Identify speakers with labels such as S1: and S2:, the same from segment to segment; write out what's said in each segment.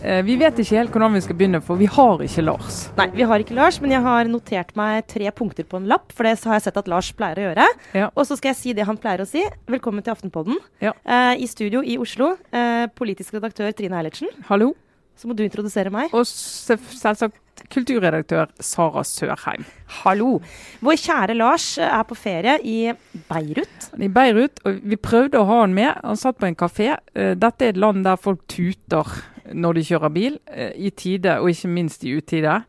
S1: Eh, vi vet ikke helt hvordan vi skal begynne, for vi har ikke Lars.
S2: Nei, vi har ikke Lars, men jeg har notert meg tre punkter på en lapp, for det har jeg sett at Lars pleier å gjøre.
S1: Ja.
S2: Og så skal jeg si det han pleier å si. Velkommen til Aftenpodden.
S1: Ja.
S2: Eh, I studio i Oslo, eh, politisk redaktør Trine Eilertsen.
S1: Hallo.
S2: Så må du introdusere meg.
S1: Og selvsagt kulturredaktør Sara Sørheim.
S2: Hallo. Vår kjære Lars er på ferie i Beirut.
S1: I Beirut, og vi prøvde å ha han med. Han satt på en kafé. Eh, Dette er et land der folk tuter når de kjører bil, eh, i tide og ikke minst i utide.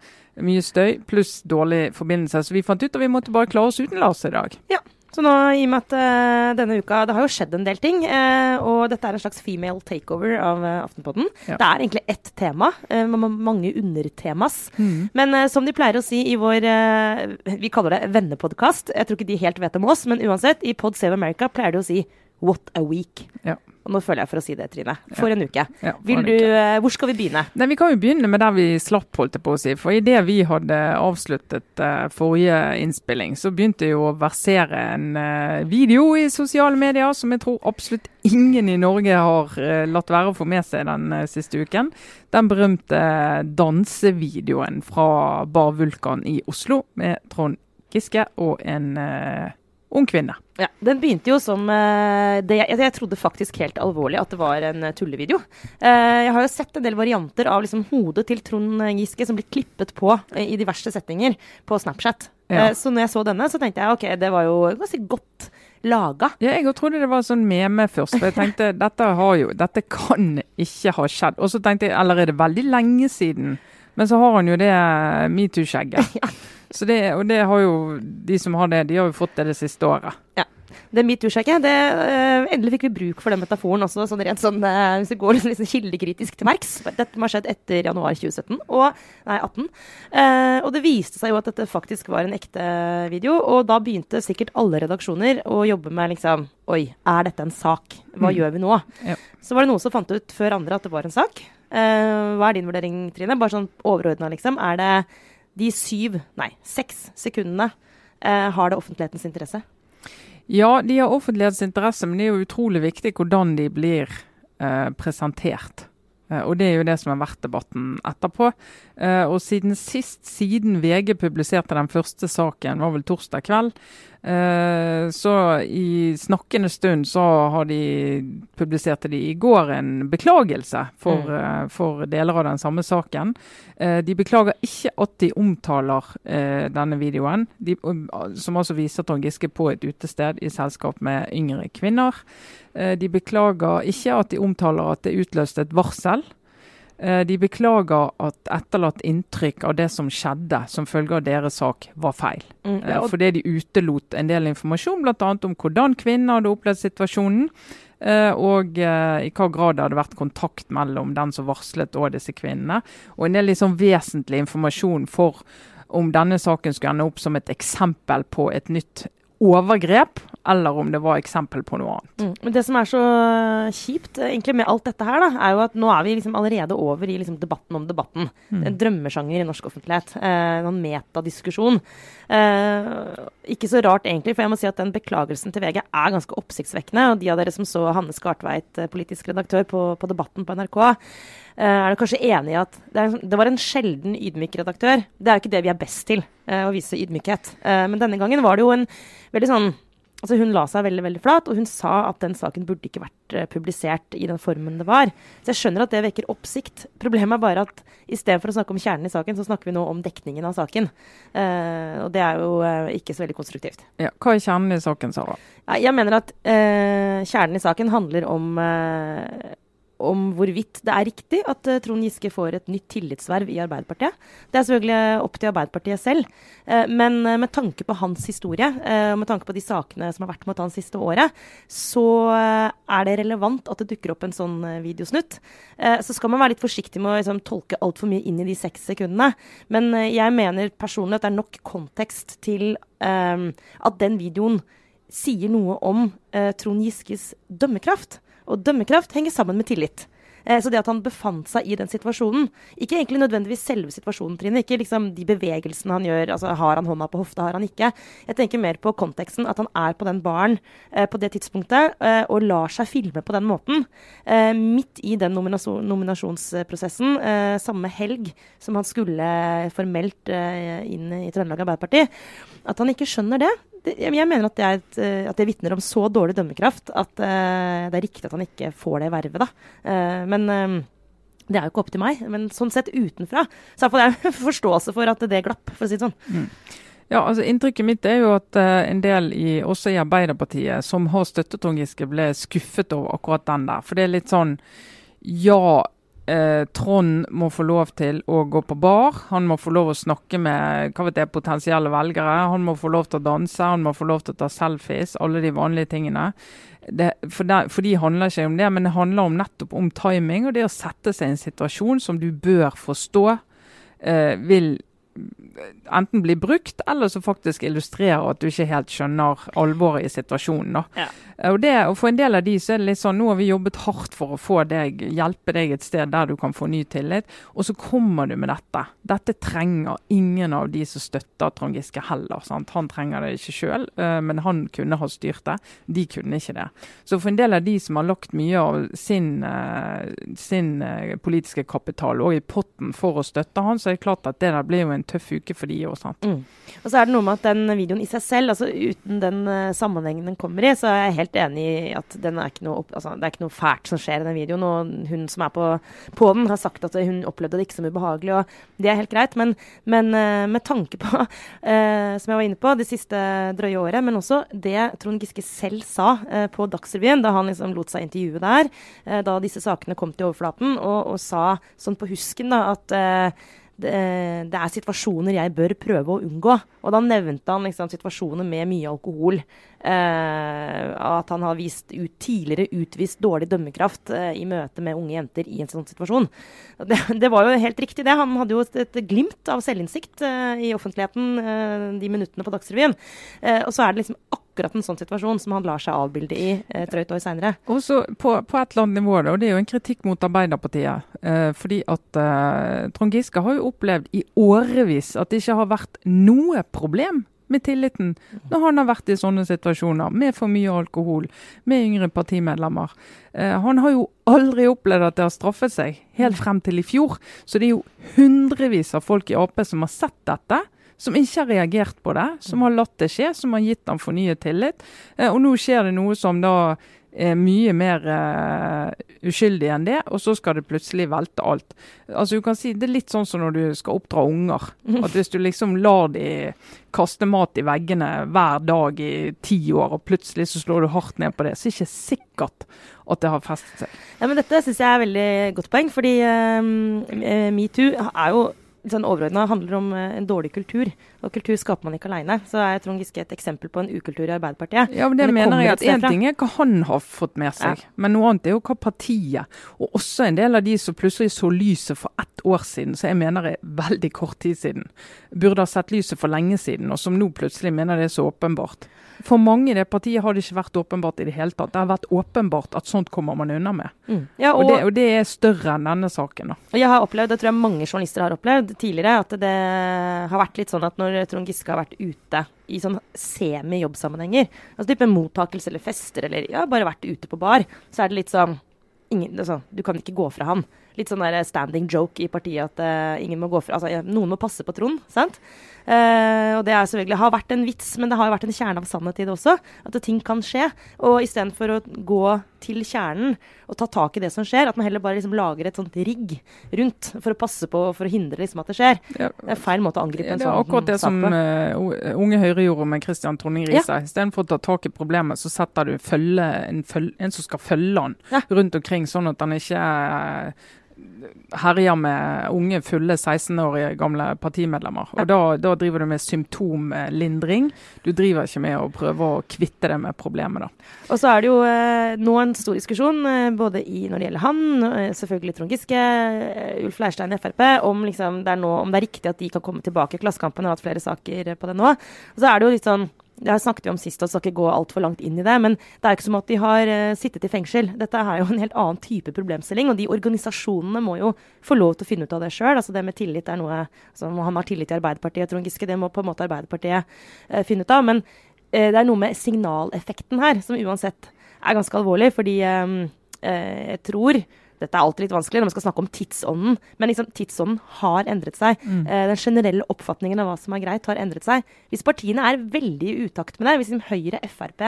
S1: Mye støy pluss dårlig forbindelse. Så vi fant ut at vi måtte bare klare oss uten Lars i dag.
S2: Ja. Så nå, i og med at uh, denne uka Det har jo skjedd en del ting. Uh, og dette er en slags female takeover av uh, Aftenpodden.
S1: Ja.
S2: Det er egentlig ett tema, mange undertemas.
S1: Mm.
S2: Men som de pleier å si i vår Vi kaller det vennepodkast. Jeg tror ikke de helt vet om oss, men uansett, i Pod Save America pleier de å si What a week.
S1: Ja.
S2: Og nå føler jeg for å si det, Trine. For en uke.
S1: Ja, for
S2: Vil
S1: en
S2: du,
S1: uke.
S2: eh, hvor skal vi begynne?
S1: Nei, Vi kan jo begynne med der vi slapp, holdt jeg på å si. For idet vi hadde avsluttet uh, forrige innspilling, så begynte jo å versere en uh, video i sosiale medier som jeg tror absolutt ingen i Norge har uh, latt være å få med seg den siste uken. Den berømte dansevideoen fra Bar Vulkan i Oslo med Trond Giske og en ung kvinne.
S2: Ja, Den begynte jo som eh, det, jeg, trodde faktisk helt alvorlig at det var en eh, tullevideo. Eh, jeg har jo sett en del varianter av liksom, hodet til Trond Giske som blir klippet på i diverse settinger på Snapchat.
S1: Ja.
S2: Så når jeg så denne, så tenkte jeg ok, det var jo ganske godt laga.
S1: Ja, jeg trodde det var sånn meme først. For jeg tenkte dette, har jo, dette kan ikke ha skjedd. Og så tenkte jeg eller er det veldig lenge siden? Men så har han jo det metoo-skjegget. Så det, og det har jo de som har det, de har jo fått det det siste året.
S2: Det metoo-sjekket, det uh, Endelig fikk vi bruk for den metaforen også, sånn rent sånn uh, hvis vi går liksom, liksom kildekritisk til merks. Dette må ha skjedd etter januar 2017, og, nei 18. Uh, og det viste seg jo at dette faktisk var en ekte video, og da begynte sikkert alle redaksjoner å jobbe med liksom Oi, er dette en sak? Hva
S1: Mm.
S2: gjør vi nå?
S1: Ja.
S2: Så var det noen som fant ut før andre at det var en sak. Eh, hva er din vurdering, Trine? Bare sånn overordna, liksom. Er det de syv, nei, seks sekundene eh, har det offentlighetens interesse?
S1: Ja, de har offentlighetens interesse, men det er jo utrolig viktig hvordan de blir eh, presentert. Eh, og det er jo det som har vært debatten etterpå. Eh, og siden sist, siden VG publiserte den første saken, var vel torsdag kveld, så i snakkende stund så har de publiserte de i går en beklagelse for,
S2: Mm.
S1: eh, for deler av den samme saken. Eh, de beklager ikke at de omtaler eh, denne videoen, de, som altså viser Trond Giske på et utested i selskap med yngre kvinner. Eh, de beklager ikke at de omtaler at det utløste et varsel. Eh, De beklager at etterlatt inntrykk av det som skjedde som følge av deres sak, var feil.
S2: Mm, ja.
S1: Fordi de utelot en del informasjon, bl.a. om hvordan kvinner hadde opplevd situasjonen. eh, Og eh, i hva grad det hadde vært kontakt mellom den som varslet og disse kvinnene. Og en del liksom vesentlig informasjon for om denne saken skulle ende opp som et eksempel på et nytt overgrep, eller om det var eksempel på noe annet.
S2: Mm. Men det som er så kjipt eh, egentlig med alt dette her, da, er jo at nå er vi liksom allerede over i liksom debatten om debatten.
S1: Mm.
S2: En drømmesjanger i norsk offentlighet. Eh, en metadiskusjon. Eh, ikke så rart egentlig, for jeg må si at den beklagelsen til VG er ganske oppsiktsvekkende. Og de av dere som så Hanne Skartveit, eh, politisk redaktør, på, på Debatten på NRK, eh, er du kanskje enig i at det, er, det var en sjelden ydmyk redaktør. Det er jo ikke det vi er best til, eh, å vise ydmykhet. Men denne gangen var det jo en veldig sånn Altså Hun la seg veldig veldig flat, og hun sa at den saken burde ikke vært eh, publisert i den formen det var. Så jeg skjønner at det vekker oppsikt. Problemet er bare at istedenfor å snakke om kjernen i saken, så snakker vi nå om dekningen av saken. Uh, og det er jo uh, ikke så veldig konstruktivt.
S1: Ja, hva er kjernen i saken, Sara?
S2: Jeg mener at uh, kjernen i saken handler om om hvorvidt det er riktig at eh, Trond Giske får et nytt tillitsverv i Arbeiderpartiet. Det er selvfølgelig opp til Arbeiderpartiet selv. Eh, men eh, med tanke på hans historie, eh, og med tanke på de sakene som har vært mot han siste året, så eh, er det relevant at det dukker opp en sånn eh, videosnutt. Eh, så skal man være litt forsiktig med å liksom, tolke altfor mye inn i de seks sekundene. Men eh, jeg mener personlig at det er nok kontekst til eh, at den videoen sier noe om uh, Trond Giskes dømmekraft. Og dømmekraft henger sammen med tillit. Eh, så det at han befant seg i den situasjonen Ikke egentlig nødvendigvis selve situasjonen, Trine. Ikke liksom de bevegelsene han gjør. altså Har han hånda på hofta, har han ikke? Jeg tenker mer på konteksten. At han er på den baren eh, på det tidspunktet eh, og lar seg filme på den måten. Eh, midt i den nominasjon, nominasjonsprosessen, eh, samme helg som han skulle formelt eh, inn i Trøndelag Arbeiderparti. At han ikke skjønner det, jeg mener at det, er et, eh, at det vitner om så dårlig dømmekraft at uh, det er riktig at han ikke får det vervet. da. Uh, men uh, det er jo ikke opp til meg. Men sånn sett utenfra så får jeg forståelse for at det glapp, for å si det sånn. Mm.
S1: Ja, altså Inntrykket mitt er jo at en del i, også i Arbeiderpartiet som har støttet Trond Giske, ble skuffet over akkurat den der. For det er litt sånn Ja, eh, Trond må få lov til å gå på bar. Han må få lov å snakke med hva vet jeg, potensielle velgere. Han må få lov til å danse, han må få lov til å ta selfies. Alle de vanlige tingene. Det, for, det, for, de handler ikke om det, men det handler om nettopp om timing og det å sette seg i en situasjon som du bør forstå eh, vil enten blir brukt, eller som faktisk illustrerer at du ikke helt skjønner alvoret i situasjonen. Ja. Og, det, og For en del av de så er det litt sånn, nå har vi jobbet hardt for å få deg, hjelpe deg et sted der du kan få ny tillit, og så kommer du med dette. Dette trenger ingen av de som støtter Trond Giske heller. Sant? Han trenger det ikke sjøl, eh, men han kunne ha styrt det. De kunne ikke det. Så for en del av de som har lagt mye av sin, eh, sin eh, politiske kapital og i potten for å støtte han, så er det klart at det der blir jo en tøff uke for de òg. Mm.
S2: Og så er det noe med at den videoen i seg selv, altså uten den sammenhengen den kommer i, så er jeg helt helt enig i at noe, altså, det er ikke noe fælt som skjer i den videoen. Og hun som er på, på, den, har sagt at hun opplevde det ikke som ubehagelig, og det er helt greit. Men, men uh, med tanke på, uh, som jeg var inne på, det siste drøye året, men også det Trond Giske selv sa uh, på Dagsrevyen, da han liksom lot seg intervjue der, da disse sakene kom til overflaten, og, og sa sånn på husken da, at det, det, er situasjoner jeg bør prøve å unngå. Og da nevnte han liksom, situasjoner med mye alkohol. Eh, at han har vist ut, tidligere utvist dårlig dømmekraft eh, i møte med unge jenter i en sånn situasjon. Det, det, var jo helt riktig, det. Han hadde jo et, et glimt av selvinnsikt eh, i offentligheten eh, de minuttene på Dagsrevyen. Eh, og så er det liksom akkurat en sånn situasjon som han lar seg avbilde i et drøyt år seinere.
S1: Også på, på, et eller annet nivå, og det er jo en kritikk mot Arbeiderpartiet. Eh, fordi at eh, Trond Giske har jo opplevd i årevis at det ikke har vært noe problem med tilliten når han har vært i sånne situasjoner, med for mye alkohol, med yngre partimedlemmer. Eh, han har jo aldri opplevd at det har straffet seg, helt frem til i fjor. Så det er jo hundrevis av folk i Ap som har sett dette som ikke har reagert på det, som har latt det skje, som har gitt ham fornyet tillit. Eh, og nå skjer det noe som da er mye mer uh, uskyldig enn det, og så skal det plutselig velte alt. Altså du kan si Det er litt sånn som når du skal oppdra unger. At Hvis du liksom lar de kaste mat i veggene hver dag i ti år, og plutselig så slår du hardt ned på det, så er det ikke sikkert at det har festet seg.
S2: Ja, men Dette syns jeg er veldig godt poeng, fordi um, metoo er jo sånn overordna handler om uh, en dårlig kultur. Og kultur skaper man ikke alene. Så er Trond Giske et eksempel på en ukultur i Arbeiderpartiet.
S1: Ja, men det, men det mener jeg at Én ting er hva han har fått med seg, ja. men noe annet er jo hva partiet, og også en del av de som plutselig så lyset for ett år siden, så jeg mener er veldig kort tid siden, burde ha sett lyset for lenge siden, og som nå plutselig mener det er så åpenbart. For mange i det partiet har det ikke vært åpenbart i det hele tatt. Det har vært åpenbart at sånt kommer man unna med. Mm. Ja, og, og, det, og, det, er større enn denne saken. Da.
S2: Og jeg har opplevd, det tror jeg mange journalister har opplevd tidligere, at det har vært litt sånn at når Trond Giske har vært ute i sånn semi-jobbsammenhenger, altså type mottakelse eller fester eller ja, bare vært ute på bar, så er det litt sånn ingen, altså, Du kan ikke gå fra han. Litt sånn der standing joke i partiet at uh, ingen må gå fra Altså, noen må passe på Trond, sant? Uh, og det er selvfølgelig, har vært en vits, men det har jo vært en kjerne av sannhet i det også. At det, ting kan skje. Og istedenfor å gå til kjernen og ta tak i det som skjer, at man heller bare liksom lager et sånt rigg rundt for å passe på for å hindre liksom at det skjer. Det er feil måte å angripe en sånn sak på.
S1: Det er akkurat det som uh, Unge Høyre gjorde med Christian Tonning Riise. Ja. Istedenfor å ta tak i problemet, så setter du følge, en, følge, en, som skal følge han ja. rundt omkring, sånn at han ikke uh, herjer med unge, fulle 16-årige gamle partimedlemmer. Og da, da, driver du med symptomlindring. Du driver ikke med å prøve å kvitte det med problemet, da.
S2: Og så er det jo eh, nå en stor diskusjon eh, både i, når det gjelder han, eh, selvfølgelig Trond Giske, Ulf Leirstein i Frp, om, liksom, det nå, om, det er riktig at de kan komme tilbake. Klassekampen har hatt flere saker på det nå. Og så er det jo litt sånn det snakket vi om sist, og skal ikke gå altfor langt inn i det. Men det er ikke som at de har uh, sittet i fengsel. Dette er jo en helt annen type problemstilling. Og de organisasjonene må jo få lov til å finne ut av det sjøl. Altså det med tillit er noe som Han har tillit til Arbeiderpartiet, Trond Giske. Det må på en måte Arbeiderpartiet uh, finne ut av. Men uh, det er noe med signaleffekten her som uansett er ganske alvorlig. Fordi jeg tror dette er alltid litt vanskelig når man skal snakke om tidsånden, men liksom, tidsånden har endret seg. Mm. Eh, den generelle oppfatningen av hva som er greit, har endret seg. Hvis partiene er veldig i utakt med det, hvis liksom Høyre, Frp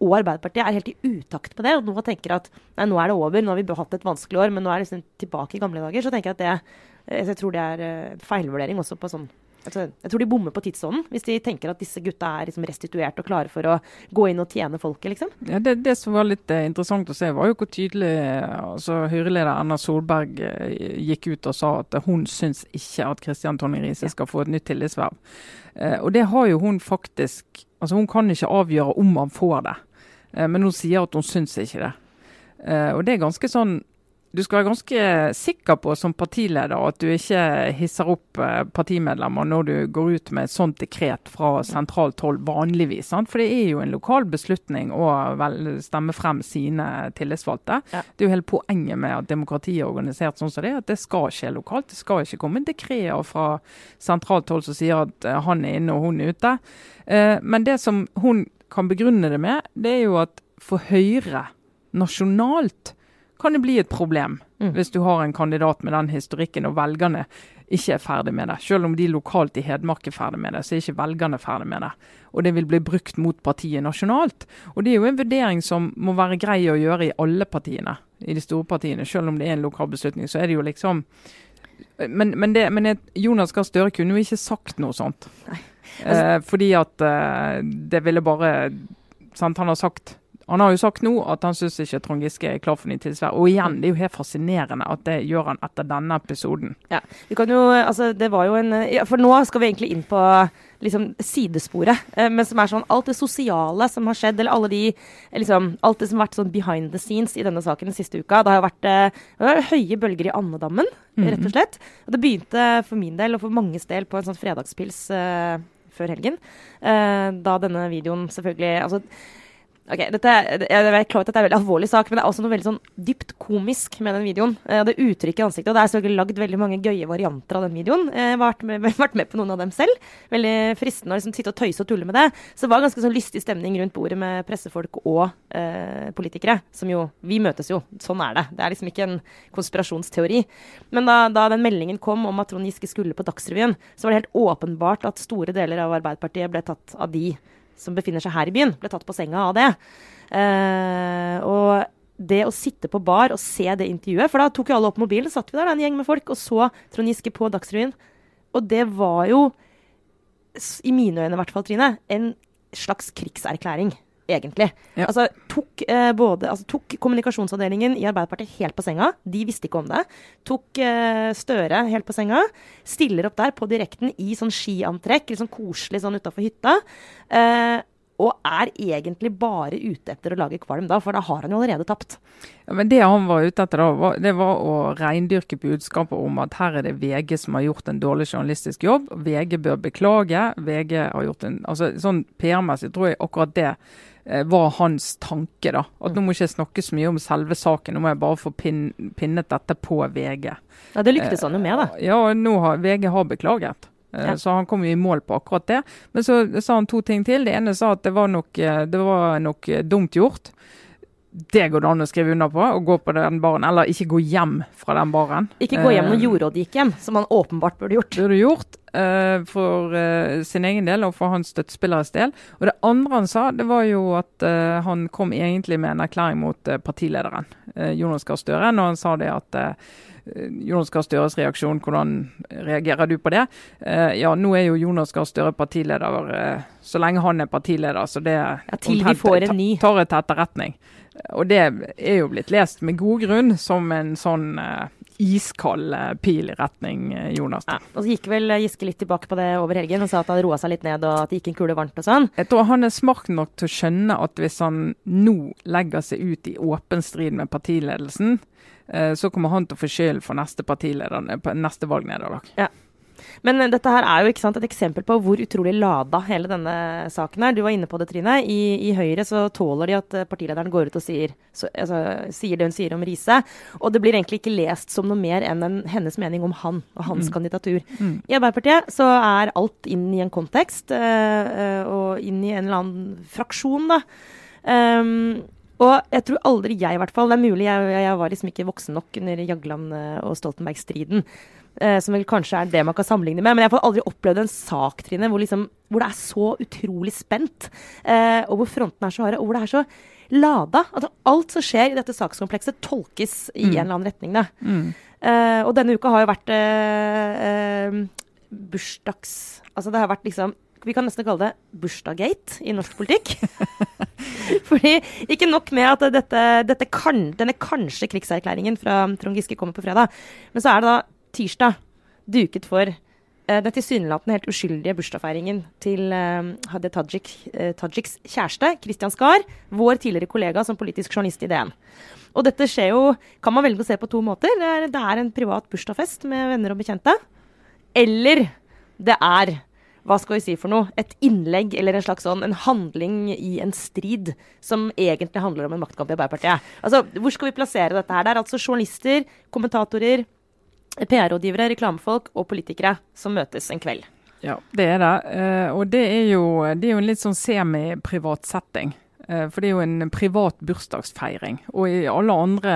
S2: og Arbeiderpartiet er helt i utakt med det, og nå tenker at nei, nå er det over, nå har vi hatt et vanskelig år, men nå er det liksom tilbake i gamle dager, så tenker jeg at det, eh, jeg tror det er uh, feilvurdering også på sånn Altså, jeg tror de bommer på tidsånden hvis de tenker at disse gutta er liksom restituert og klare for å gå inn og tjene folket. liksom.
S1: Ja, det, det, som var litt eh, interessant å se, var jo hvor tydelig altså, Høyre-leder Erna Solberg eh, gikk ut og sa at hun syns ikke at Kristian Tonning Riise ja. skal få et nytt tillitsverv. Eh, og det har jo hun faktisk altså Hun kan ikke avgjøre om han får det, eh, men hun sier at hun syns ikke det. Eh, og det er ganske sånn du skal være ganske sikker på som partileder at du ikke hisser opp eh, partimedlemmer når du går ut med et sånt dekret fra sentralt hold vanligvis. Sant? For det er jo en lokal beslutning å stemme frem sine tillitsvalgte. Ja. Det er jo hele poenget med at demokratiet er organisert sånn som det er, at det skal skje lokalt. Det skal ikke komme dekreter fra sentralt hold som sier at eh, han er inne og hun er ute. Eh, men det som hun kan begrunne det med, det er jo at for Høyre nasjonalt kan det bli et problem mm. hvis du har en kandidat med den historikken og velgerne ikke er ferdig med det. Selv om de lokalt i Hedmark er ferdig med det, så er ikke velgerne ferdig med det. Og det vil bli brukt mot partiet nasjonalt. Og det er jo en vurdering som må være grei å gjøre i alle partiene, i de store partiene. Selv om det er en lokal beslutning, så er det jo liksom Men, men, det, men Jonas Gahr Støre kunne jo ikke sagt noe sånt. Eh, fordi at eh, det ville bare sant, Han har sagt han har jo sagt nå at han syns ikke Trond Giske er klar for ny tilsvær. Og igjen, det er jo helt fascinerende at det gjør han etter denne episoden.
S2: Ja, vi kan jo, altså det var jo en, ja, For nå skal vi egentlig inn på liksom sidesporet. Eh, men som er sånn alt det sosiale som har skjedd, eller alle de liksom, alt det som har vært sånn behind the scenes i denne saken den siste uka. Det har jo vært, eh, det vært høye bølger i andedammen, mm. rett og slett. Og det begynte for min del, og for manges del, på en sånn fredagspils eh, før helgen. Eh, da denne videoen selvfølgelig altså Ok, dette, Jeg er klar at dette er en veldig alvorlig sak, men det er også noe veldig sånn dypt komisk med den videoen. Eh, det uttrykket i ansiktet. og Det er selvfølgelig lagd veldig mange gøye varianter av den videoen. Eh, jeg har vært med, vært med på noen av dem selv. Veldig fristende å liksom sitte og tøyse og tulle med det. Så det var ganske sånn lystig stemning rundt bordet med pressefolk og eh, politikere. Som jo Vi møtes jo. Sånn er det. Det er liksom ikke en konspirasjonsteori. Men da, da den meldingen kom om at Trond Giske skulle på Dagsrevyen, så var det helt åpenbart at store deler av Arbeiderpartiet ble tatt av de som befinner seg her i byen, ble tatt på senga av det. Uh, og det å sitte på bar og se det intervjuet For da tok jo alle opp mobilen, satt vi der, en gjeng med folk, og så Trond Giske på Dagsrevyen. Og det var jo, i mine øyne i hvert fall, Trine, en slags krigserklæring egentlig. Ja. Altså, tok, eh, både, altså, tok, kommunikasjonsavdelingen i Arbeiderpartiet helt på senga. De visste ikke om det. Tok eh, Støre helt på senga. Stiller opp der på direkten i sånn skiantrekk, litt sånn koselig sånn utafor hytta. Eh, og er egentlig bare ute etter å lage kvalm da, for da har han jo allerede tapt.
S1: Ja, men Det han var ute etter da, var, det var å reindyrke budskapet om at her er det VG som har gjort en dårlig journalistisk jobb. VG bør beklage. VG har gjort en, altså Sånn PR-messig tror jeg akkurat det Eh, var hans tanke. da. At Nå må ikke jeg snakke så mye om selve saken, nå må jeg bare få pin, pinnet dette på VG.
S2: Ja, Det lyktes han jo med, da.
S1: Eh, ja, nå har VG har beklaget. Eh, ja. Så han kom jo i mål på akkurat det. Men så sa han to ting til. Det ene sa at det var nok, det var nok dumt gjort. Det går det an å skrive under på, å gå på den baren. Eller ikke gå hjem fra den baren.
S2: Ikke gå hjem når jordrådet gikk hjem, som han åpenbart burde gjort.
S1: Burde gjort. Uh, for uh, sin egen del og for hans støttespilleres del. Og Det andre han sa, det var jo at uh, han kom egentlig med en erklæring mot partilederen, Jonas Gahr Støre, når han sa det at Jonas Gahr Støres reaksjon, hvordan reagerer du på det? ja, nå er jo Jonas Gahr Støre partileder så lenge han er partileder, så det ja,
S2: til vi får en ny.
S1: tar jeg til etterretning. Og det er jo blitt lest med god grunn som en sånn iskald eh, pil i retning eh, Jonas.
S2: Ja, og så gikk vel Giske litt tilbake på det over helgen og sa at han roa seg litt ned og at det gikk en kule varmt og sånn.
S1: Jeg tror han er smart nok til å skjønne at hvis han nå legger seg ut i åpen strid med partiledelsen, eh, så kommer han til å få skylden for neste, neste valgnederlag.
S2: Ja. Men dette her er jo sant, et eksempel på hvor utrolig lada hele denne saken er. Du var inne på det, Trine. I, i Høyre så tåler de at partilederen går ut og sier, så, altså, sier det hun sier om Riise. Og det blir egentlig ikke lest som noe mer enn en, hennes mening om han og hans mm. kandidatur. Mm. I Arbeiderpartiet så er alt inn i en kontekst, øh, og inn i en eller annen fraksjon, da. Um, og jeg tror aldri jeg, i hvert fall Det er mulig jeg, jeg var liksom ikke voksen nok under Jagland og Stoltenberg-striden eh, som vel kanskje er det man kan sammenligne med. Men jeg har aldri opplevd en sak, Trine, hvor, liksom, hvor, det er så utrolig spent, eh, og hvor fronten er så harde, og hvor det er så lada. At alt som skjer i dette sakskomplekset, tolkes i mm. en eller annen retning. Mm. Eh, og denne uka har jo vært eh, eh, bursdags... Altså det har vært liksom vi kan nesten kalle det bursdaggate i norsk politikk. Fordi Ikke nok med at dette, dette kan, denne kanskje krigserklæringen fra Trond Giske kommer på fredag, men så er det da tirsdag duket for uh, den tilsynelatende helt uskyldige bursdagsfeiringen til uh, Hadia Tajik, uh, Tajiks kjæreste, Christian Skar, vår tidligere kollega som politisk journalist i DN. Og dette skjer jo, kan man velge å se på to måter. Det er, det er en privat bursdagsfest med venner og bekjente. Eller det er hva skal vi si for noe, et innlegg eller en slags sånn, en handling i en strid som egentlig handler om en maktkamp i Arbeiderpartiet. Altså, Hvor skal vi plassere dette her? Det er altså journalister, kommentatorer, PR-rådgivere, reklamefolk og politikere som møtes en kveld.
S1: Ja, det er det. Uh, og det er, jo, det er jo en litt sånn semiprivat setting. Uh, for det er jo en privat bursdagsfeiring. Og i alle andre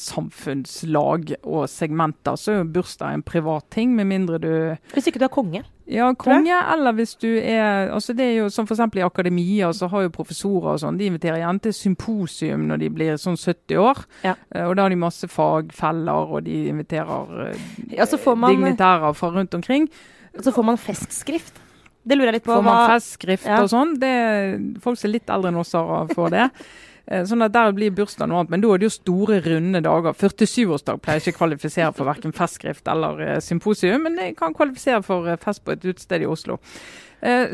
S1: samfunnslag og segmenter så er jo bursdag en privat ting, med mindre du
S2: Hvis ikke du er konge?
S1: Ja, konge, eller hvis du er altså det er jo Som f.eks. i akademia, så har jo professorer og sånn, de inviterer gjerne til symposium når de blir sånn 70 år. Ja. Uh, og da har de masse fagfeller, og de inviterer uh, ja, man, dignitærer fra rundt omkring.
S2: Og så får man festskrift. Det lurer jeg litt på.
S1: Får man festskrift ja. og sånn? Det, folk som er litt eldre enn oss får det. Eh, sånn at Der blir bursdag noe annet, men da er det jo store, runde dager. 47-årsdag pleier ikke å kvalifisere for verken festskrift eller uh, symposium, men det kan kvalifisere for uh, fest på et utested i Oslo.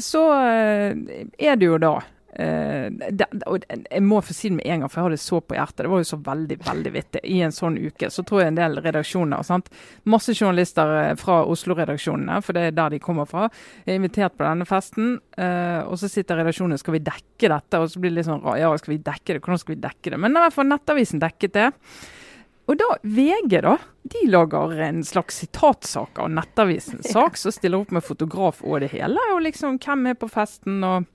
S1: Så er det jo da det, og jeg må få si det med en gang, for jeg har det så på hjertet. Det var jo så veldig veldig vittig. I en sånn uke så tror jeg en del redaksjoner sant? Masse journalister fra Oslo-redaksjonene, for det er der de kommer fra, er invitert på denne festen. Uh, og så sitter redaksjonen skal vi dekke dette? Og så blir det litt sånn ja, skal vi dekke det? Hvordan skal vi dekke det? Men i hvert fall Nettavisen dekket det. Og da, VG da, de lager en slags sitatsak av Nettavisen. Sak som stiller opp med fotograf og det hele. Og liksom hvem er på festen? og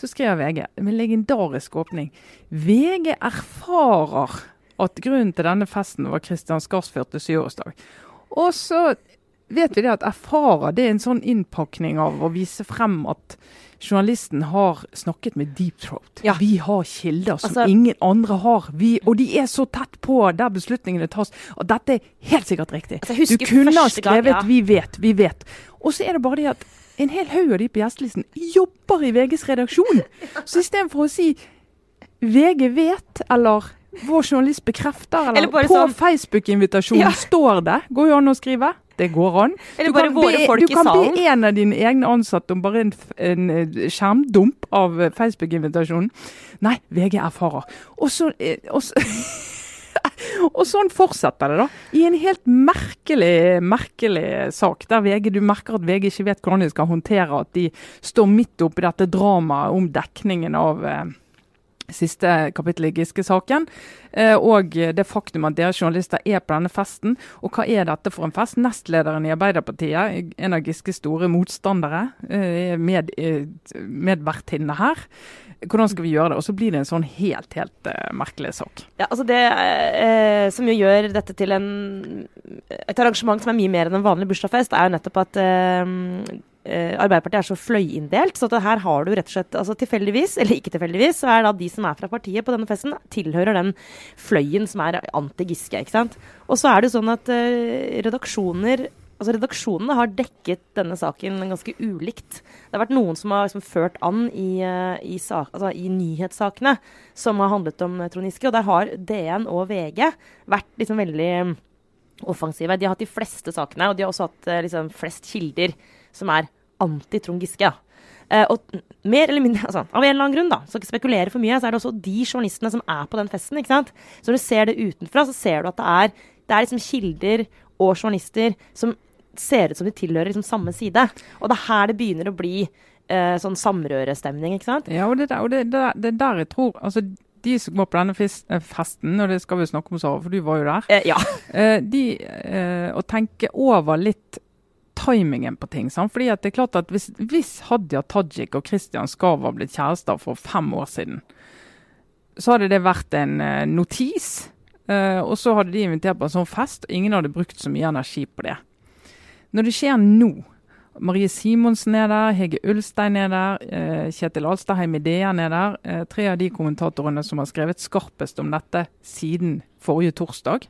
S1: så skriver VG med legendarisk åpning. VG erfarer at grunnen til denne festen var Kristian Skars 47-årsdag. Og så vet vi det at erfarer det er en sånn innpakning av å vise frem at journalisten har snakket med Deep Throat. Ja. Vi har kilder som altså, ingen andre har. Vi, og de er så tett på der beslutningene tas. Og dette er helt sikkert riktig. Altså, du kunne ha skrevet gang, ja. 'vi vet', 'vi vet'. Og så er det bare det at en hel haug av de på gjestelisten jobber i VGs redaksjon. Så istedenfor å si VG vet, eller vår journalist bekrefter, eller, eller på sånn, Facebook-invitasjonen ja. står det. Går jo an å skrive. Det går an.
S2: Eller folk
S1: i salen. Du kan be en av dine egne ansatte om bare en, en eh, skjermdump av eh, Facebook-invitasjonen. Nei, VG erfarer. Og så, eh, og sånn fortsetter det, da. I en helt merkelig, merkelig sak, der VG, du merker at VG ikke vet hvordan de skal håndtere at de står midt oppi dette dramaet om dekningen av eh, siste kapittel i Giske-saken. Eh, og det faktum at dere journalister er på denne festen. Og hva er dette for en fest? Nestlederen i Arbeiderpartiet, en av Giskes store motstandere, eh, med, eh, medvertinne her. Hvordan skal vi gjøre det? Og så blir det en sånn helt, helt uh, merkelig sak.
S2: Ja, altså Det uh, som jo gjør dette til en, et arrangement som er mye mer enn en vanlig bursdagsfest, er jo nettopp at uh, Arbeiderpartiet er så fløyinndelt. Så her har du rett og slett altså tilfeldigvis, eller ikke tilfeldigvis, så er da de som er fra partiet på denne festen, tilhører den fløyen som er anti-Giske. ikke sant? Og så er det jo sånn at redaksjoner altså Redaksjonene har dekket denne saken ganske ulikt. Det har vært noen som har liksom ført an i, eh, i, sak, altså i, nyhetssakene som har handlet om Trond Giske. Og der har DN og VG vært liksom veldig mm, offensive. De har hatt de fleste sakene, og de har også hatt eh, liksom flest kilder som er anti-Trond Giske. Uh, og mer eller mindre, altså, Av en eller annen grunn, da, så ikke spekulere for mye, så er det også de journalistene som er på den festen. ikke sant? Så når du ser det utenfra, så ser du at det er, det er liksom kilder og journalister som ser ut som de tilhører liksom samme side. Og det er her det begynner å bli eh, sånn samrørestemning, ikke sant?
S1: Ja, og det, der, det, det der jeg tror altså de som var på denne eh, festen, og det skal vi snakke om, Sara, for du var jo der.
S2: Eh, ja.
S1: Eh, de, Å tenke over litt timingen på ting. Sant? Fordi at det er klart at Hvis, hvis Hadia Tajik og Christian Skav var blitt kjærester for fem år siden, så hadde det vært en notis. Og så hadde de invitert på en sånn fest, og ingen hadde brukt så mye energi på det. Når det skjer nå Marie Simonsen er der, Hege Ulstein er der, eh, Kjetil Alstadheim i DN er der. Eh, tre av de kommentatorene som har skrevet skarpest om dette siden forrige torsdag.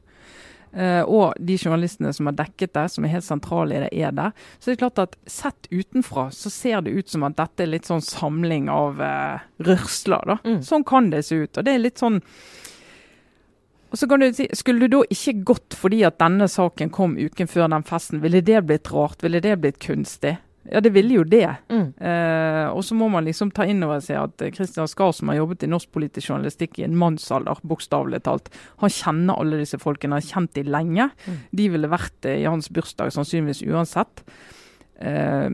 S1: Eh, og de journalistene som har dekket det, som er helt sentrale i det, er der. Så det er klart at sett utenfra så ser det ut som at dette er litt sånn samling av rørsler. da.
S2: Mm.
S1: Sånn kan det se ut. Og det er litt sånn og så kan du si, Skulle du da ikke gått fordi at denne saken kom uken før den festen, ville det blitt rart? Ville det blitt kunstig? Ja, det ville jo det.
S2: Mm.
S1: Eh, og så må man liksom ta inn over seg at Kristian Skar, som har jobbet i norsk politisk journalistikk i en mannsalder, bokstavelig talt, han kjenner alle disse folkene, har kjent de lenge.
S2: Mm.
S1: De ville vært i hans bursdag sannsynligvis uansett. Eh,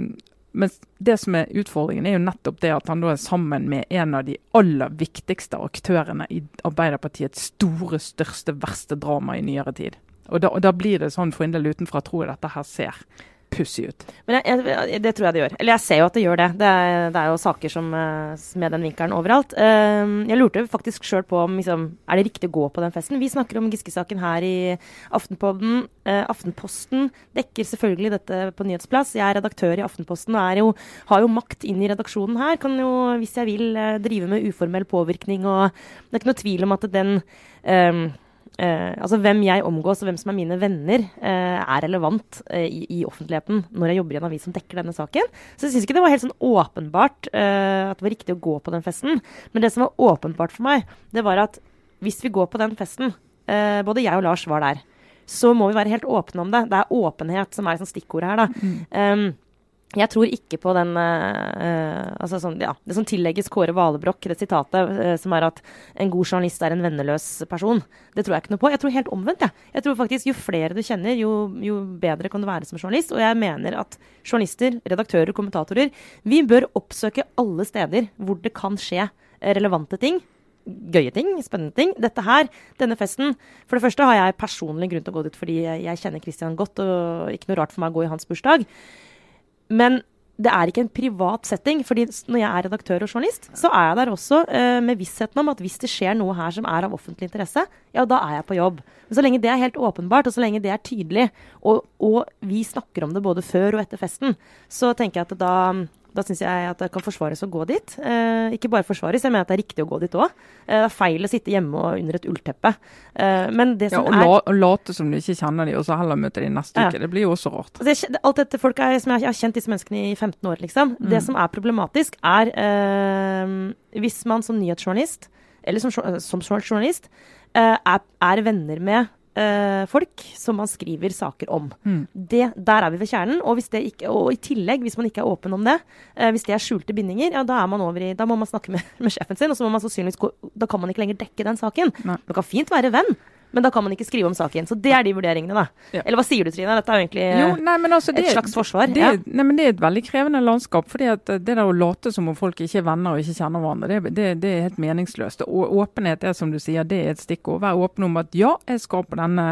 S1: men det som er utfordringen, er jo nettopp det at han da er sammen med en av de aller viktigste aktørene i Arbeiderpartiets store, største, verste drama i nyere tid. Og da, og da blir det sånn for en del utenfra, tror jeg dette her ser pussig ut.
S2: Men jeg, jeg, det tror jeg det gjør. Eller jeg ser jo at det gjør det. Det er, det er jo saker som, eh, med den vinkelen overalt. Uh, jeg lurte faktisk sjøl på om liksom, er det riktig å gå på den festen. Vi snakker om Giske-saken her i Aftenpodden. Uh, Aftenposten dekker selvfølgelig dette på nyhetsplass. Jeg er redaktør i Aftenposten og jo, har jo makt inn i redaksjonen her. Kan jo, hvis jeg vil, uh, drive med uformell påvirkning. Og det er ikke noe tvil om at den um, Eh, altså Hvem jeg omgås og hvem som er mine venner, eh, er relevant eh, i, i, offentligheten når jeg jobber i en avis som dekker denne saken. Så jeg syns ikke det var helt sånn åpenbart eh, at det var riktig å gå på den festen. Men det som var åpenbart for meg, det var at hvis vi går på den festen, eh, både jeg og Lars var der, så må vi være helt åpne om det. Det er åpenhet som er sånn stikkordet her. da. Um, jeg tror ikke på den uh, altså sånn, ja, Det som tillegges Kåre Valebrokk, det sitatet uh, som er at en god journalist er en venneløs person. Det tror jeg ikke noe på. Jeg tror helt omvendt. Ja. Jeg tror faktisk Jo flere du kjenner, jo, jo, bedre kan du være som journalist. Og jeg mener at journalister, redaktører, kommentatorer, vi bør oppsøke alle steder hvor det kan skje relevante ting. Gøye ting, spennende ting. Dette her, denne festen For det første har jeg personlig grunn til å gå dit fordi jeg kjenner Christian godt, og ikke noe rart for meg å gå i hans bursdag. Men det er ikke en privat setting. fordi når jeg er redaktør og journalist, så er jeg der også uh, med vissheten om at hvis det skjer noe her som er av offentlig interesse, ja, da er jeg på jobb. Men så lenge det er helt åpenbart, og så lenge det er tydelig, og, og vi snakker om det både før og etter festen, så tenker jeg at da, da syns jeg at det kan forsvares å gå dit. Eh, ikke bare forsvares, jeg mener at det er riktig å gå dit òg. Eh, det er feil å sitte hjemme og under et ullteppe. Eh, men det som
S1: ja, og, og late som du ikke kjenner dem, og så heller møte dem neste ja. uke. Det blir jo også rart.
S2: Det, alt dette folk er, som jeg, har kjent disse menneskene i 15 år, liksom. Mm. Det som er problematisk, er eh, hvis man som nyhetsjournalist, eller som, som journalist, eh, er, er venner med uh, folk som man skriver saker om. Mm. Det, der er vi ved kjernen. Og, ikke, og, i tillegg, hvis man ikke er åpen om det, uh, hvis det er skjulte bindinger, ja, da, i, da må man snakke med, med, sjefen sin, og så må man sannsynligvis gå, da kan man ikke lenger dekke den saken. Nei. Man kan fint være venn. Men da kan man ikke skrive om saken. Så det er de vurderingene, da. Ja. Eller hva sier du, Trine? Dette er jo egentlig jo, nei, altså, et slags forsvar.
S1: Det, ja. nei, men det er et veldig krevende landskap. fordi det der å late som om folk ikke er venner og ikke kjenner hverandre, det, det, det er helt meningsløst. Og åpenhet er som du sier, det er et stikkord. Vær åpen om at ja, jeg skal på denne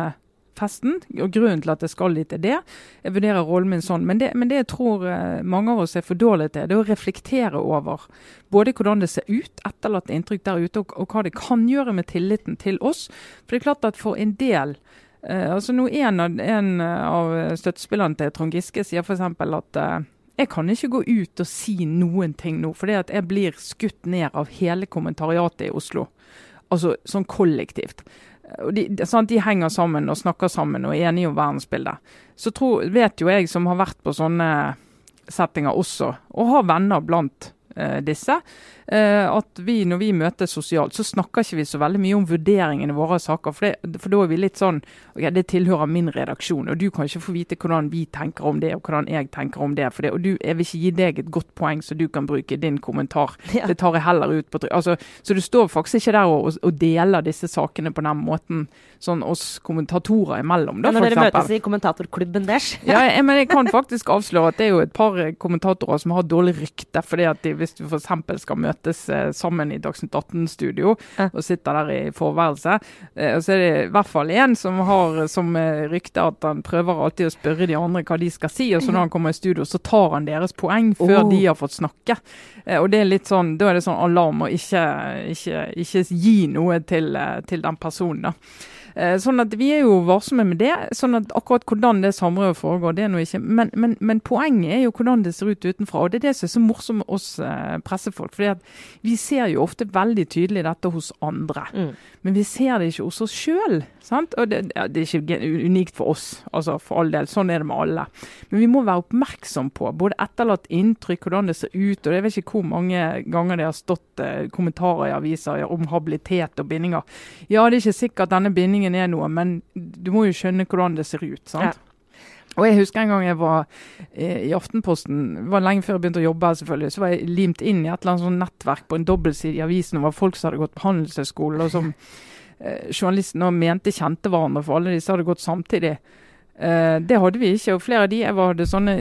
S1: festen. og Grunnen til at jeg skal dit, er det. Jeg vurderer rollen min sånn. Men det, men det jeg tror eh, mange av oss er for dårlige til, det er å reflektere over både hvordan det ser ut, etterlatt inntrykk der ute, og, og, hva det kan gjøre med tilliten til oss. For det er klart at for en del Uh, altså nå En av, en av støttespillerne til Trond Giske sier f.eks. at uh, jeg kan ikke gå ut og si noen ting nå, at jeg blir skutt ned av hele kommentariatet i Oslo. Altså sånn kollektivt de, de, henger sammen og snakker sammen og er enige om verdensbildet. Så tro, vet jo jeg som har vært på sånne settinger også, og har venner blant eh, disse, at vi når vi møtes sosialt, så snakker ikke vi så veldig mye om vurderingene våre av saker. For, det, for da er vi litt sånn ok, Det tilhører min redaksjon, og du kan ikke få vite hvordan vi tenker om det, og hvordan jeg tenker om det. For det og du, jeg vil ikke gi deg et godt poeng så du kan bruke din kommentar. Ja. Det tar jeg heller ut på altså, Så du står faktisk ikke der og, og, deler disse sakene på den måten, sånn oss kommentatorer imellom. Da,
S2: når dere møtes i kommentatorklubben deres?
S1: ja, jeg, men jeg kan faktisk avsløre at det er jo et par kommentatorer som har dårlig rykte. fordi at de, Hvis du f.eks. skal møtes eh, sammen i Dagsnytt 18-studio ja. og sitter der i forværelset, eh, så er det i hvert fall én som har som eh, rykte at han prøver alltid å spørre de andre hva de skal si. og så når han kommer i studio, så tar han deres poeng før oh. de har fått snakke. og det er litt sånn, Da er det sånn alarm å ikke, ikke, ikke gi noe til, til den personen. da. Eh, sånn at Vi er jo varsomme med det. sånn at Akkurat hvordan det samrøret foregår, det er noe ikke. Men, men, men, poenget er jo hvordan det ser ut utenfra. og Det er det som er så morsomt med oss eh, pressefolk. fordi at Vi ser jo ofte veldig tydelig dette hos andre. Mm. Men vi ser det ikke hos oss sjøl. Det, det, er ikke unikt for oss, altså for all del. Sånn er det med alle. Men vi må være oppmerksom på både etterlatt inntrykk, hvordan det ser ut. og Jeg vet ikke hvor mange ganger det har stått eh, kommentarer i aviser om habilitet og bindinger. Ja, det er ikke sikkert denne bindingen meningen er noe, men du må jo skjønne hvordan det ser ut. sant? Ja. Og Jeg husker en gang jeg var eh, i Aftenposten, det var lenge før jeg begynte å jobbe. her selvfølgelig, Så var jeg limt inn i et eller annet sånn nettverk på en dobbeltside i avisen. Var folk som hadde gått på handelshøyskole, og som eh, journalistene mente kjente hverandre, for alle disse hadde gått samtidig. Eh, det hadde vi ikke. og Flere av de jeg hadde sånne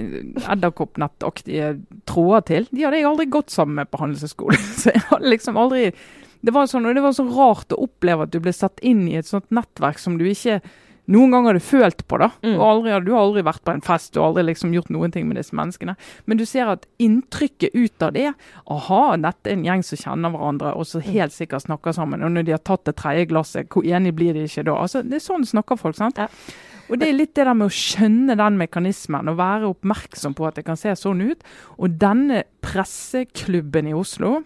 S1: edderkoppnettaktige tråder til, de hadde jeg aldri gått sammen med på handelshøyskolen. Så jeg hadde liksom aldri det var, sånn, det var så rart å oppleve at du ble satt inn i et sånt nettverk som du ikke noen ganger hadde følt på. da, mm. aldri, Du har aldri vært på en fest du har aldri liksom gjort noen ting med disse menneskene. Men du ser at inntrykket ut av det Aha, dette er en gjeng som kjenner hverandre og som mm. helt sikkert snakker sammen. Og når de har tatt det tredje glasset, hvor enige blir de ikke da? Altså, Det er sånn snakker folk. sant? Ja. Og Det er litt det der med å skjønne den mekanismen og være oppmerksom på at det kan se sånn ut. Og denne presseklubben i Oslo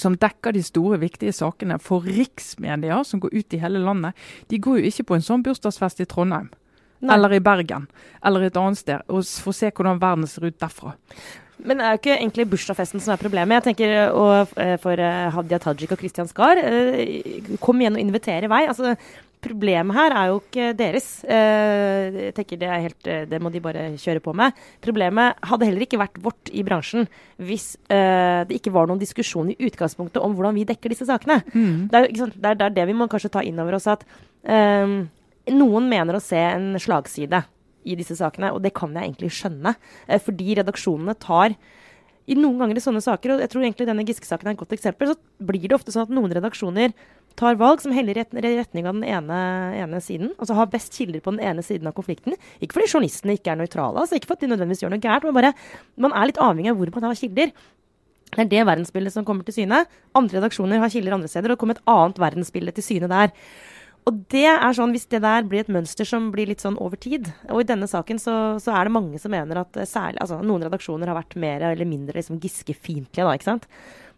S1: som dekker de store, viktige sakene for riksmedia som går ut i hele landet, de går jo ikke på en sånn bursdagsfest i Trondheim. Nei. Eller i Bergen, eller et annet sted, og får se hvordan verden ser ut derfra.
S2: Men det er jo ikke egentlig bursdagsfesten som er problemet. Jeg tenker og, eh, For eh, Hadia Tajik og Kristian Skar, eh, kom igjen og invitere vei. Altså, Problemet her er jo ikke deres. Eh, jeg tenker det, helt, eh, det, må de bare kjøre på med. Problemet hadde heller ikke vært vårt i bransjen hvis uh, det ikke var noen diskusjon i utgangspunktet om hvordan vi dekker disse sakene. Mm. Det, er, det, er, det, vi må kanskje ta inn over oss at um, noen mener å se en slagside i disse sakene, og det kan jeg egentlig skjønne. Fordi redaksjonene tar i noen ganger i sånne saker, og jeg tror egentlig denne Giske-saken er et godt eksempel, så blir det ofte sånn at noen redaksjoner tar valg som heller i retning av den ene, ene, siden. Altså har best kilder på den ene siden av konflikten. Ikke fordi journalistene ikke er nøytrale, altså ikke fordi de nødvendigvis gjør noe gærent, men bare man er litt avhengig av hvor man har kilder. Det er det verdensbildet som kommer til syne. Andre redaksjoner har kilder andre steder, og det kommer et annet verdensbilde til syne der. Og det er sånn, Hvis det der blir et mønster som blir litt sånn over tid Og i denne saken så, så er det mange som mener at særlig, altså noen redaksjoner har vært mer eller mindre liksom Giske-fiendtlige.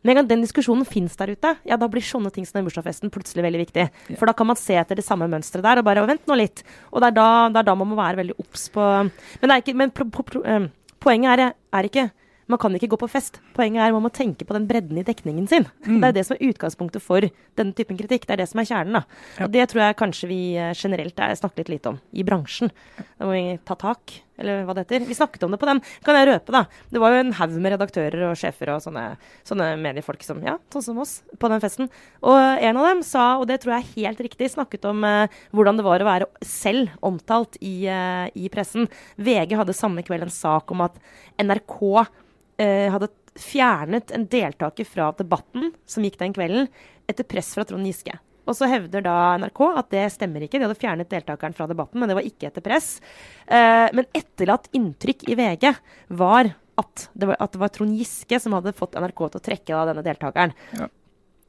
S2: Med en gang den diskusjonen fins der ute, ja, da blir sånne ting som den bursdagsfesten plutselig veldig viktig. Ja. For da kan man se etter det samme mønsteret der og bare Vent nå litt. Og det er da, det er da man må være veldig obs på Men, ikke, men pro, pro, pro, um, poenget er, er ikke man kan ikke gå på fest. Poenget er man må tenke på den bredden i dekningen sin. Mm. Det er det som er utgangspunktet for denne typen kritikk. Det er det som er kjernen. Ja. Og Det tror jeg kanskje vi eh, generelt snakker litt lite om i bransjen. Da må vi ta tak eller hva det heter. Vi snakket om det på den. Kan jeg røpe, da. Det var jo en haug med redaktører og sjefer og sånne, sånne, mediefolk som ja, sånn som oss, på den festen. Og en av dem sa, og det tror jeg er helt riktig, snakket om eh, hvordan det var å være selv omtalt i, eh, i, pressen. VG hadde samme kveld en sak om at NRK eh, hadde fjernet en deltaker fra debatten som gikk den kvelden, etter press fra Trond Giske. Og så hevder da NRK at det stemmer ikke. De hadde fjernet deltakeren fra debatten, men det var ikke etter press. Eh, men etterlatt inntrykk i VG var at det var, at det var Trond Giske som hadde fått NRK til å trekke av denne deltakeren. Ja.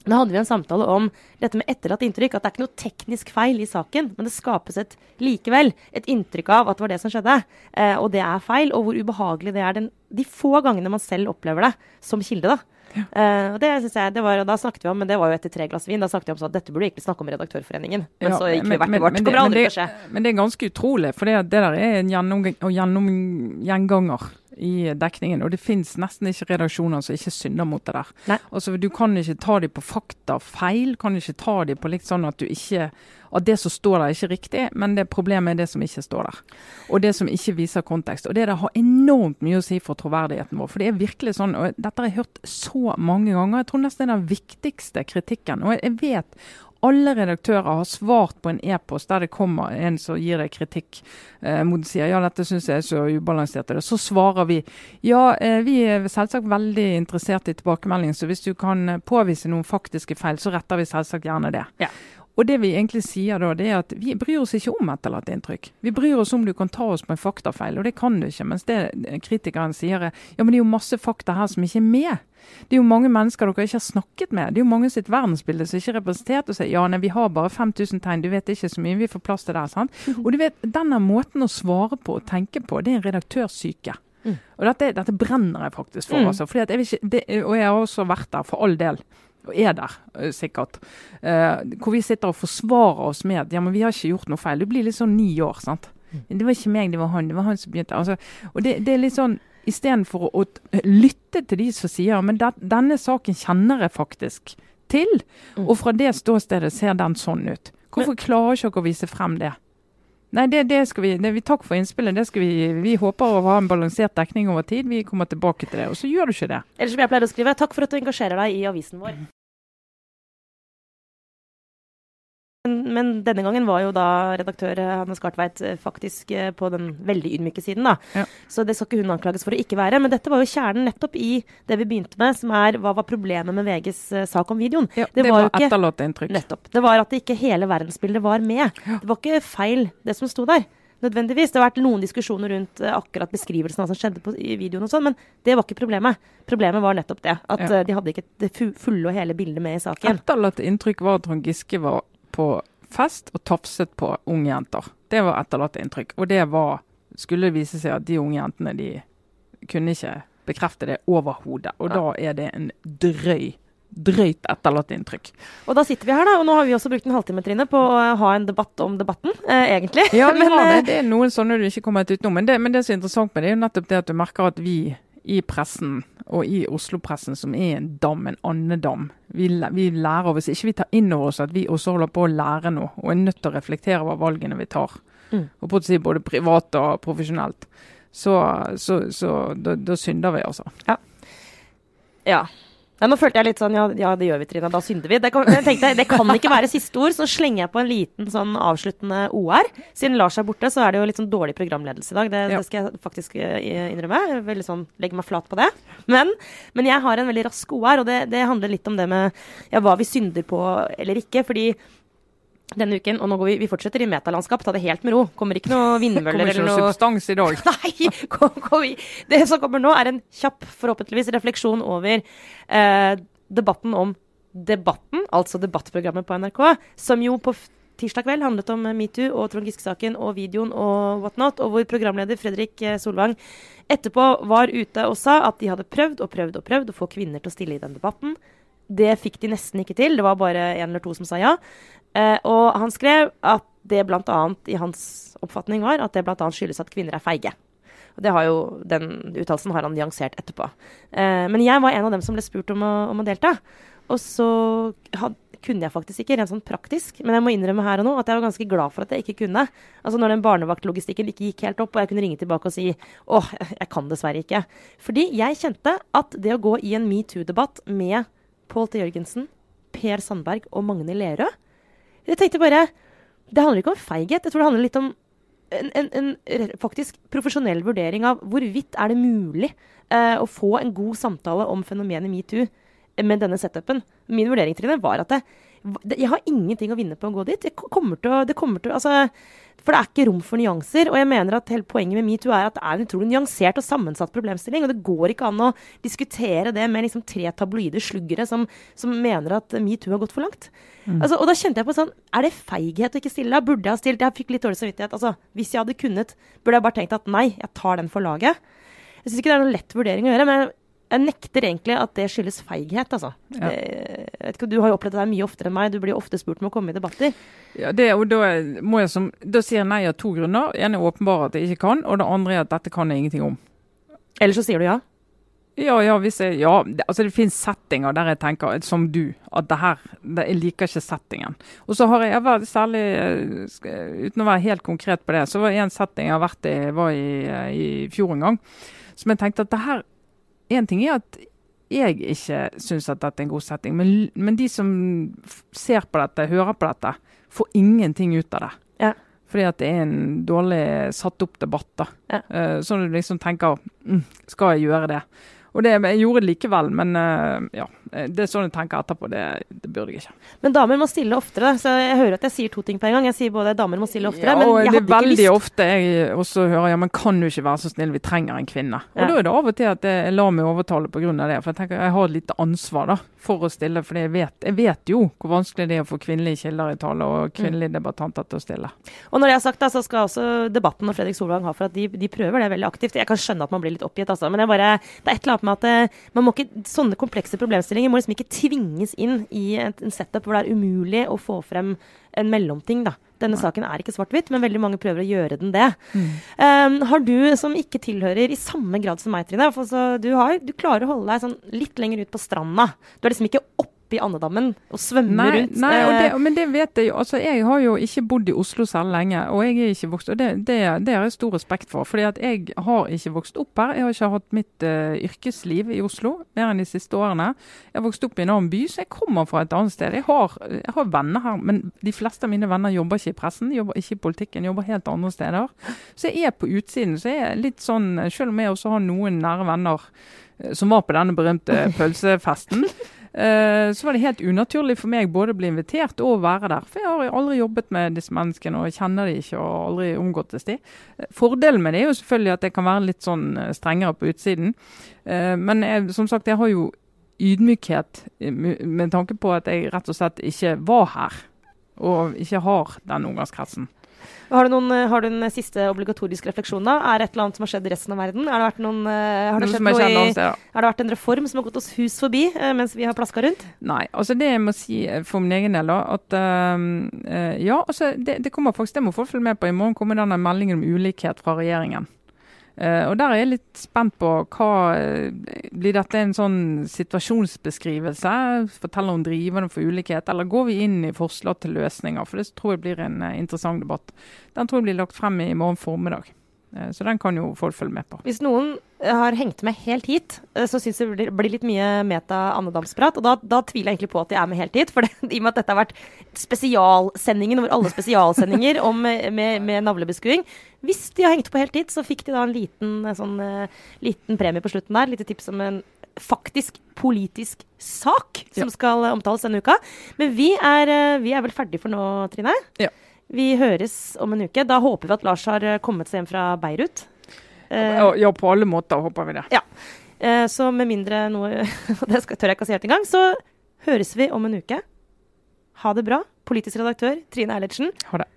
S2: Da hadde vi en samtale om dette med etterlatt inntrykk. At det er ikke noe teknisk feil i saken, men det skapes et, likevel et inntrykk av at det var det som skjedde. Eh, og det er feil. Og hvor ubehagelig det er den, de få gangene man selv opplever det som kilde. da. Ja. Uh, og det synes jeg, det var, Da snakket vi om, men det var jo etter tre glass vin. Da snakket vi om sånn at dette burde egentlig snakke om i Redaktørforeningen. Men ja, så gikk vi hvert til vårt.
S1: bra
S2: det,
S1: men, skje. men det er ganske utrolig, for det, det der er en gjennom, gjennom, i dekningen. Og det finnes nesten ikke redaksjoner som ikke synder mot det der. Altså, Du kan ikke ta dem på faktafeil. Kan ikke ta dem på litt sånn at du ikke at det som står der er ikke riktig, men det problemet er det som ikke står der. Og det som ikke viser kontekst. Og det der har enormt mye å si for troverdigheten vår. For det er virkelig sånn, og dette har jeg hørt så mange ganger. Jeg tror nesten det er den viktigste kritikken. Og jeg vet alle redaktører har svart på en e-post der det kommer en som gir deg kritikk eh, mot sier ja, dette syns jeg er så ubalansert. Så svarer vi ja, eh, vi er selvsagt veldig interessert i tilbakemelding, så hvis du kan påvise noen faktiske feil, så retter vi selvsagt gjerne det.
S2: Ja.
S1: Og det vi egentlig sier da, det er at vi bryr oss ikke om etterlatte inntrykk. Vi bryr oss om du kan ta oss på en faktafeil, og det kan du ikke. Mens det kritikeren sier er ja, men det er jo masse fakta her som ikke er med. Det er jo mange mennesker dere ikke har snakket med. Det er jo mange sitt verdensbilde som ikke er representert. Og sier ja, nei, vi har bare 5000 tegn, du vet ikke så mye, vi får plass til det. sant? Og du vet, Denne måten å svare på og tenke på, det er en redaktørsyke.
S2: Mm.
S1: Og dette, dette, brenner jeg faktisk for.
S2: Mm.
S1: altså. Fordi at jeg ikke, det, og jeg har også vært der, for all del. Og er der, eh, sikkert. Eh, hvor vi sitter og forsvarer oss med at ja, men vi har ikke gjort noe feil. Du blir litt sånn ni år. sant?
S2: Mm.
S1: Det var ikke meg, det var han. Det var han som begynte. altså, og det, det er litt sånn Istedenfor å, å lytte til de som sier men det, denne saken kjenner jeg faktisk til,
S2: Mm.
S1: og fra det ståstedet ser den sånn ut. Hvorfor klarer ikke dere å vise frem det? Nei, det, det skal vi, det, Takk for innspillet. det skal Vi vi håper å ha en balansert dekning over tid. Vi kommer tilbake til det. Og så gjør du ikke det.
S2: Eller som jeg pleier å skrive, takk for at du engasjerer deg i avisen vår. Men, denne gangen var jo da redaktør eh, Hanne Skartveit eh, faktisk eh, på den veldig ydmyke siden, da.
S1: Ja.
S2: Så det skal ikke hun anklages for å ikke være. Men dette var jo kjernen nettopp i det vi begynte med, som er hva var problemet med VGs sak om videoen.
S1: Ja,
S2: Det
S1: det,
S2: var
S1: var, etterlatt inntrykk.
S2: Nettopp. Det var at ikke hele verdensbildet var med. Det var ikke feil, det som sto der. Nødvendigvis. Det har vært noen diskusjoner rundt akkurat beskrivelsen av hva som skjedde på, i videoen, og sånn, men det var ikke problemet. Problemet var nettopp det. At
S1: Ja.
S2: de hadde ikke det fulle og hele bildet med i saken.
S1: Etterlatt inntrykk var at Trond Giske var på fest og tafset på unge jenter. Det var etterlatt inntrykk. Og det var Skulle det vise seg at de unge jentene de kunne ikke bekrefte det overhodet. Og da er det en drøy, drøyt etterlatt inntrykk.
S2: Og da sitter vi her, da, og nå har vi også brukt en halvtime Trine, på å ha en debatt om debatten, eh, egentlig.
S1: Ja,
S2: Men,
S1: det.
S2: eh,
S1: Det er noen sånne du ikke kommer helt utenom. Men det, men det som er interessant med det, er jo nettopp det at du merker at vi i pressen, og i Oslo-pressen, som er en dam, en andedam, vi, vi lærer, hvis ikke vi tar inn over oss at vi også holder på å lære noe, og er nødt til å reflektere over valgene vi tar,
S2: Mm.
S1: og på å si både privat og profesjonelt, så, så, så da, da synder vi, altså.
S2: Ja. Nei, nå følte jeg litt sånn ja, ja det gjør vi, Trina. Da synder vi. Det kan, jeg tenkte, det kan ikke være siste ord, så slenger jeg på en liten sånn avsluttende OR. Siden Lars er borte, så er det jo litt sånn dårlig programledelse i dag. Det,
S1: Ja.
S2: det skal jeg faktisk eh, innrømme. Jeg vil sånn legge meg flat på det. Men, men jeg har en veldig rask OR, og det, det handler litt om det med ja, hva vi synder på eller ikke. Fordi denne uken, og nå går vi, vi fortsetter i metalandskap, ta det helt med ro. Kommer ikke noe vindmøller eller noe
S1: Kommer ikke noe substans i dag.
S2: Nei! Kom, kom, det som kommer nå, er en kjapp, forhåpentligvis, refleksjon over eh, debatten om Debatten, altså debattprogrammet på NRK, som jo på tirsdag kveld handlet om metoo og Trond Giske-saken og videoen og whatnot, og hvor programleder Fredrik eh, Solvang etterpå var ute og sa at de hadde prøvd og prøvd og prøvd å få kvinner til å stille i den debatten. Det fikk de nesten ikke til. Det var bare en eller to som sa ja. Eh, og han skrev at det bl.a. i hans oppfatning var at det bl.a. skyldes at kvinner er feige. Og det har jo, Den uttalelsen har han nyansert etterpå. Eh, men jeg var en av dem som ble spurt om å, om å delta. Og så had, kunne jeg faktisk ikke, rent sånn praktisk. Men jeg må innrømme her og nå at jeg var ganske glad for at jeg ikke kunne. Altså Når den barnevaktlogistikken ikke gikk helt opp, og jeg kunne ringe tilbake og si åh, jeg kan dessverre ikke. Fordi jeg kjente at det å gå i en metoo-debatt med Pål T. Jørgensen, Per Sandberg og Magne Lerøe Jeg tenkte bare Det handler ikke om feighet. Jeg tror det handler litt om en, en, en faktisk profesjonell vurdering av hvorvidt er det mulig eh, å få en god samtale om fenomenet metoo med denne setupen. Min vurdering Trine, var at det, jeg har ingenting å vinne på å gå dit. det kommer til å, det kommer til, altså, for det er ikke rom for nyanser. Og jeg mener at hele poenget med metoo er at det er en utrolig nyansert og sammensatt problemstilling. Og det går ikke an å diskutere det med liksom tre tabloide sluggere som, som mener at metoo har gått for langt. Altså, og da kjente jeg på sånn Er det feighet å ikke stille? Da burde jeg ha stilt. Jeg fikk litt dårlig samvittighet. Altså, hvis jeg hadde kunnet, burde jeg bare tenkt at nei, jeg tar den for laget. Jeg syns ikke det er noen lett vurdering å gjøre, men jeg nekter egentlig at det skyldes feighet, altså.
S1: Ja.
S2: Det, vet ikke, du har jo opplevd det her mye oftere enn meg. Du blir jo ofte spurt om å komme i debatter.
S1: Ja, det, og da, må jeg som, da sier jeg nei av to grunner. En er åpenbar at jeg ikke kan, og det andre er at dette kan jeg ingenting om.
S2: Eller så sier du ja?
S1: Ja, ja, hvis jeg, ja det, altså det finnes settinger der jeg tenker, som du, at det her det, Jeg liker ikke settingen. Og så har jeg, jeg var særlig, eh, uten å være helt konkret på det, så var det en setting jeg har vært i, var i, eh, i fjor en gang, som jeg tenkte at det her En ting er at jeg ikke syns at dette er en god setting, men, men de som ser på dette, hører på dette, får ingenting ut av det.
S2: Ja.
S1: Fordi at det er en dårlig satt opp debatt. da.
S2: Ja.
S1: Uh, så du liksom tenker mm, Skal jeg gjøre det? Og det, jeg gjorde det likevel, men uh, ja. Det er sånn jeg tenker etterpå. Det, det burde jeg ikke.
S2: Men damer må stille oftere. Så jeg hører at jeg sier to ting på en gang. Jeg sier både damer må stille oftere,
S1: Ja,
S2: men
S1: ikke
S2: visst.
S1: det er veldig ofte jeg også hører ja, men kan du ikke være så snill, vi trenger en kvinne. Og
S2: Ja.
S1: da er det av og til at jeg lar meg overtale pga. det. For jeg tenker jeg har et lite ansvar da, for å stille. For jeg vet, jeg vet jo hvor vanskelig det er å få kvinnelige kilder i tale og kvinnelige debattanter til å stille.
S2: Og når jeg har sagt det, så skal også debatten og Fredrik Solvang ha for at de, de prøver det veldig aktivt. Jeg kan skjønne at man blir litt oppgitt, altså. Men jeg bare, det er et eller annet med at ikke, sånne komplekse problemstillinger må liksom ikke tvinges inn i en, setup hvor det er umulig å få frem en mellomting, da. Denne saken er ikke svart-hvitt, men veldig mange prøver å gjøre den det. Um, har du, som ikke tilhører i samme grad som meg, Trine for du, har, du klarer å holde deg sånn litt lenger ut på stranda. Du er liksom ikke oppi andedammen og svømmer
S1: Nei,
S2: rundt.
S1: nei og det,
S2: eh,
S1: men det vet jeg jo. Altså, jeg har jo ikke bodd i Oslo særlig lenge, og jeg er ikke vokst Og det, det, det har jeg stor respekt for. fordi at jeg har ikke vokst opp her. Jeg har ikke hatt mitt uh, yrkesliv i Oslo mer enn de siste årene. Jeg har vokst opp i en annen by, så jeg kommer fra et annet sted. Jeg har, jeg har venner her, men de fleste av mine venner jobber ikke i pressen, jobber ikke i politikken, jobber helt andre steder. Så jeg er på utsiden. så jeg er litt sånn, Selv om jeg også har noen nære venner eh, som var på denne berømte pølsefesten. Eh, så var det helt unaturlig for meg både å bli invitert og å være der. For jeg har aldri jobbet med disse menneskene og kjenner de ikke og aldri omgåttes de. Eh, Fordelen med det er jo selvfølgelig at jeg kan være litt sånn eh, strengere på utsiden. Men jeg, som sagt, jeg har jo ydmykhet med tanke på at jeg rett og slett ikke var her. Og ikke har den omgangskretsen.
S2: Har du, noen, eh, har du en siste obligatorisk refleksjon, da? Er det et eller annet som har skjedd i resten av verden? Har det noen, eh, har det
S1: Noe
S2: i,
S1: oss, ja.
S2: har det vært en reform som har gått oss hus forbi eh, mens vi har plaska rundt?
S1: Nei, altså det jeg må si eh, for min egen del, da, at eh, ja, altså det, det kommer faktisk, det må folk følge med på. I morgen kommer denne meldingen om ulikhet fra regjeringen. Eh, og der er jeg litt spent på hva eh, Blir dette en sånn situasjonsbeskrivelse? Forteller om driverne for ulikhet? Eller går vi inn i forslag til løsninger? For det tror jeg blir en eh, interessant debatt. Den tror jeg blir lagt frem i morgen formiddag. Eh, så den kan jo folk følge med på.
S2: Hvis noen eh, har hengt med helt hit, eh, så syns jeg det blir, litt mye meta-andedamsprat. Og da, da tviler jeg egentlig på at de er med helt hit. For det, i og med at dette har vært spesialsendingen over alle spesialsendinger om, med, med navlebeskuing. Hvis de har hengt på helt hit, så fikk de da en liten, sånn, liten premie på slutten der. Lite tips om en faktisk politisk sak som
S1: Ja.
S2: skal omtales denne uka. Men vi er, vi er vel ferdige for nå, Trine?
S1: Ja.
S2: Vi høres om en uke. Da håper vi at Lars har eh, kommet seg hjem fra Beirut. Eh,
S1: Ja, ja, på alle måter håper vi det.
S2: Eh, Så med mindre noe Det tør jeg ikke å si helt engang. Så høres vi om en uke. Ha det bra. Politisk redaktør Trine Eilertsen.
S1: Ha det.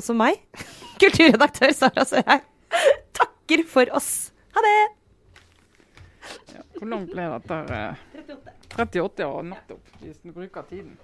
S2: Også meg. Kulturredaktør Sara Sørheim. Takker for oss. Ha det!
S1: Hvor langt ble dette? 38. 38, og nettopp. Hvis du bruker tiden.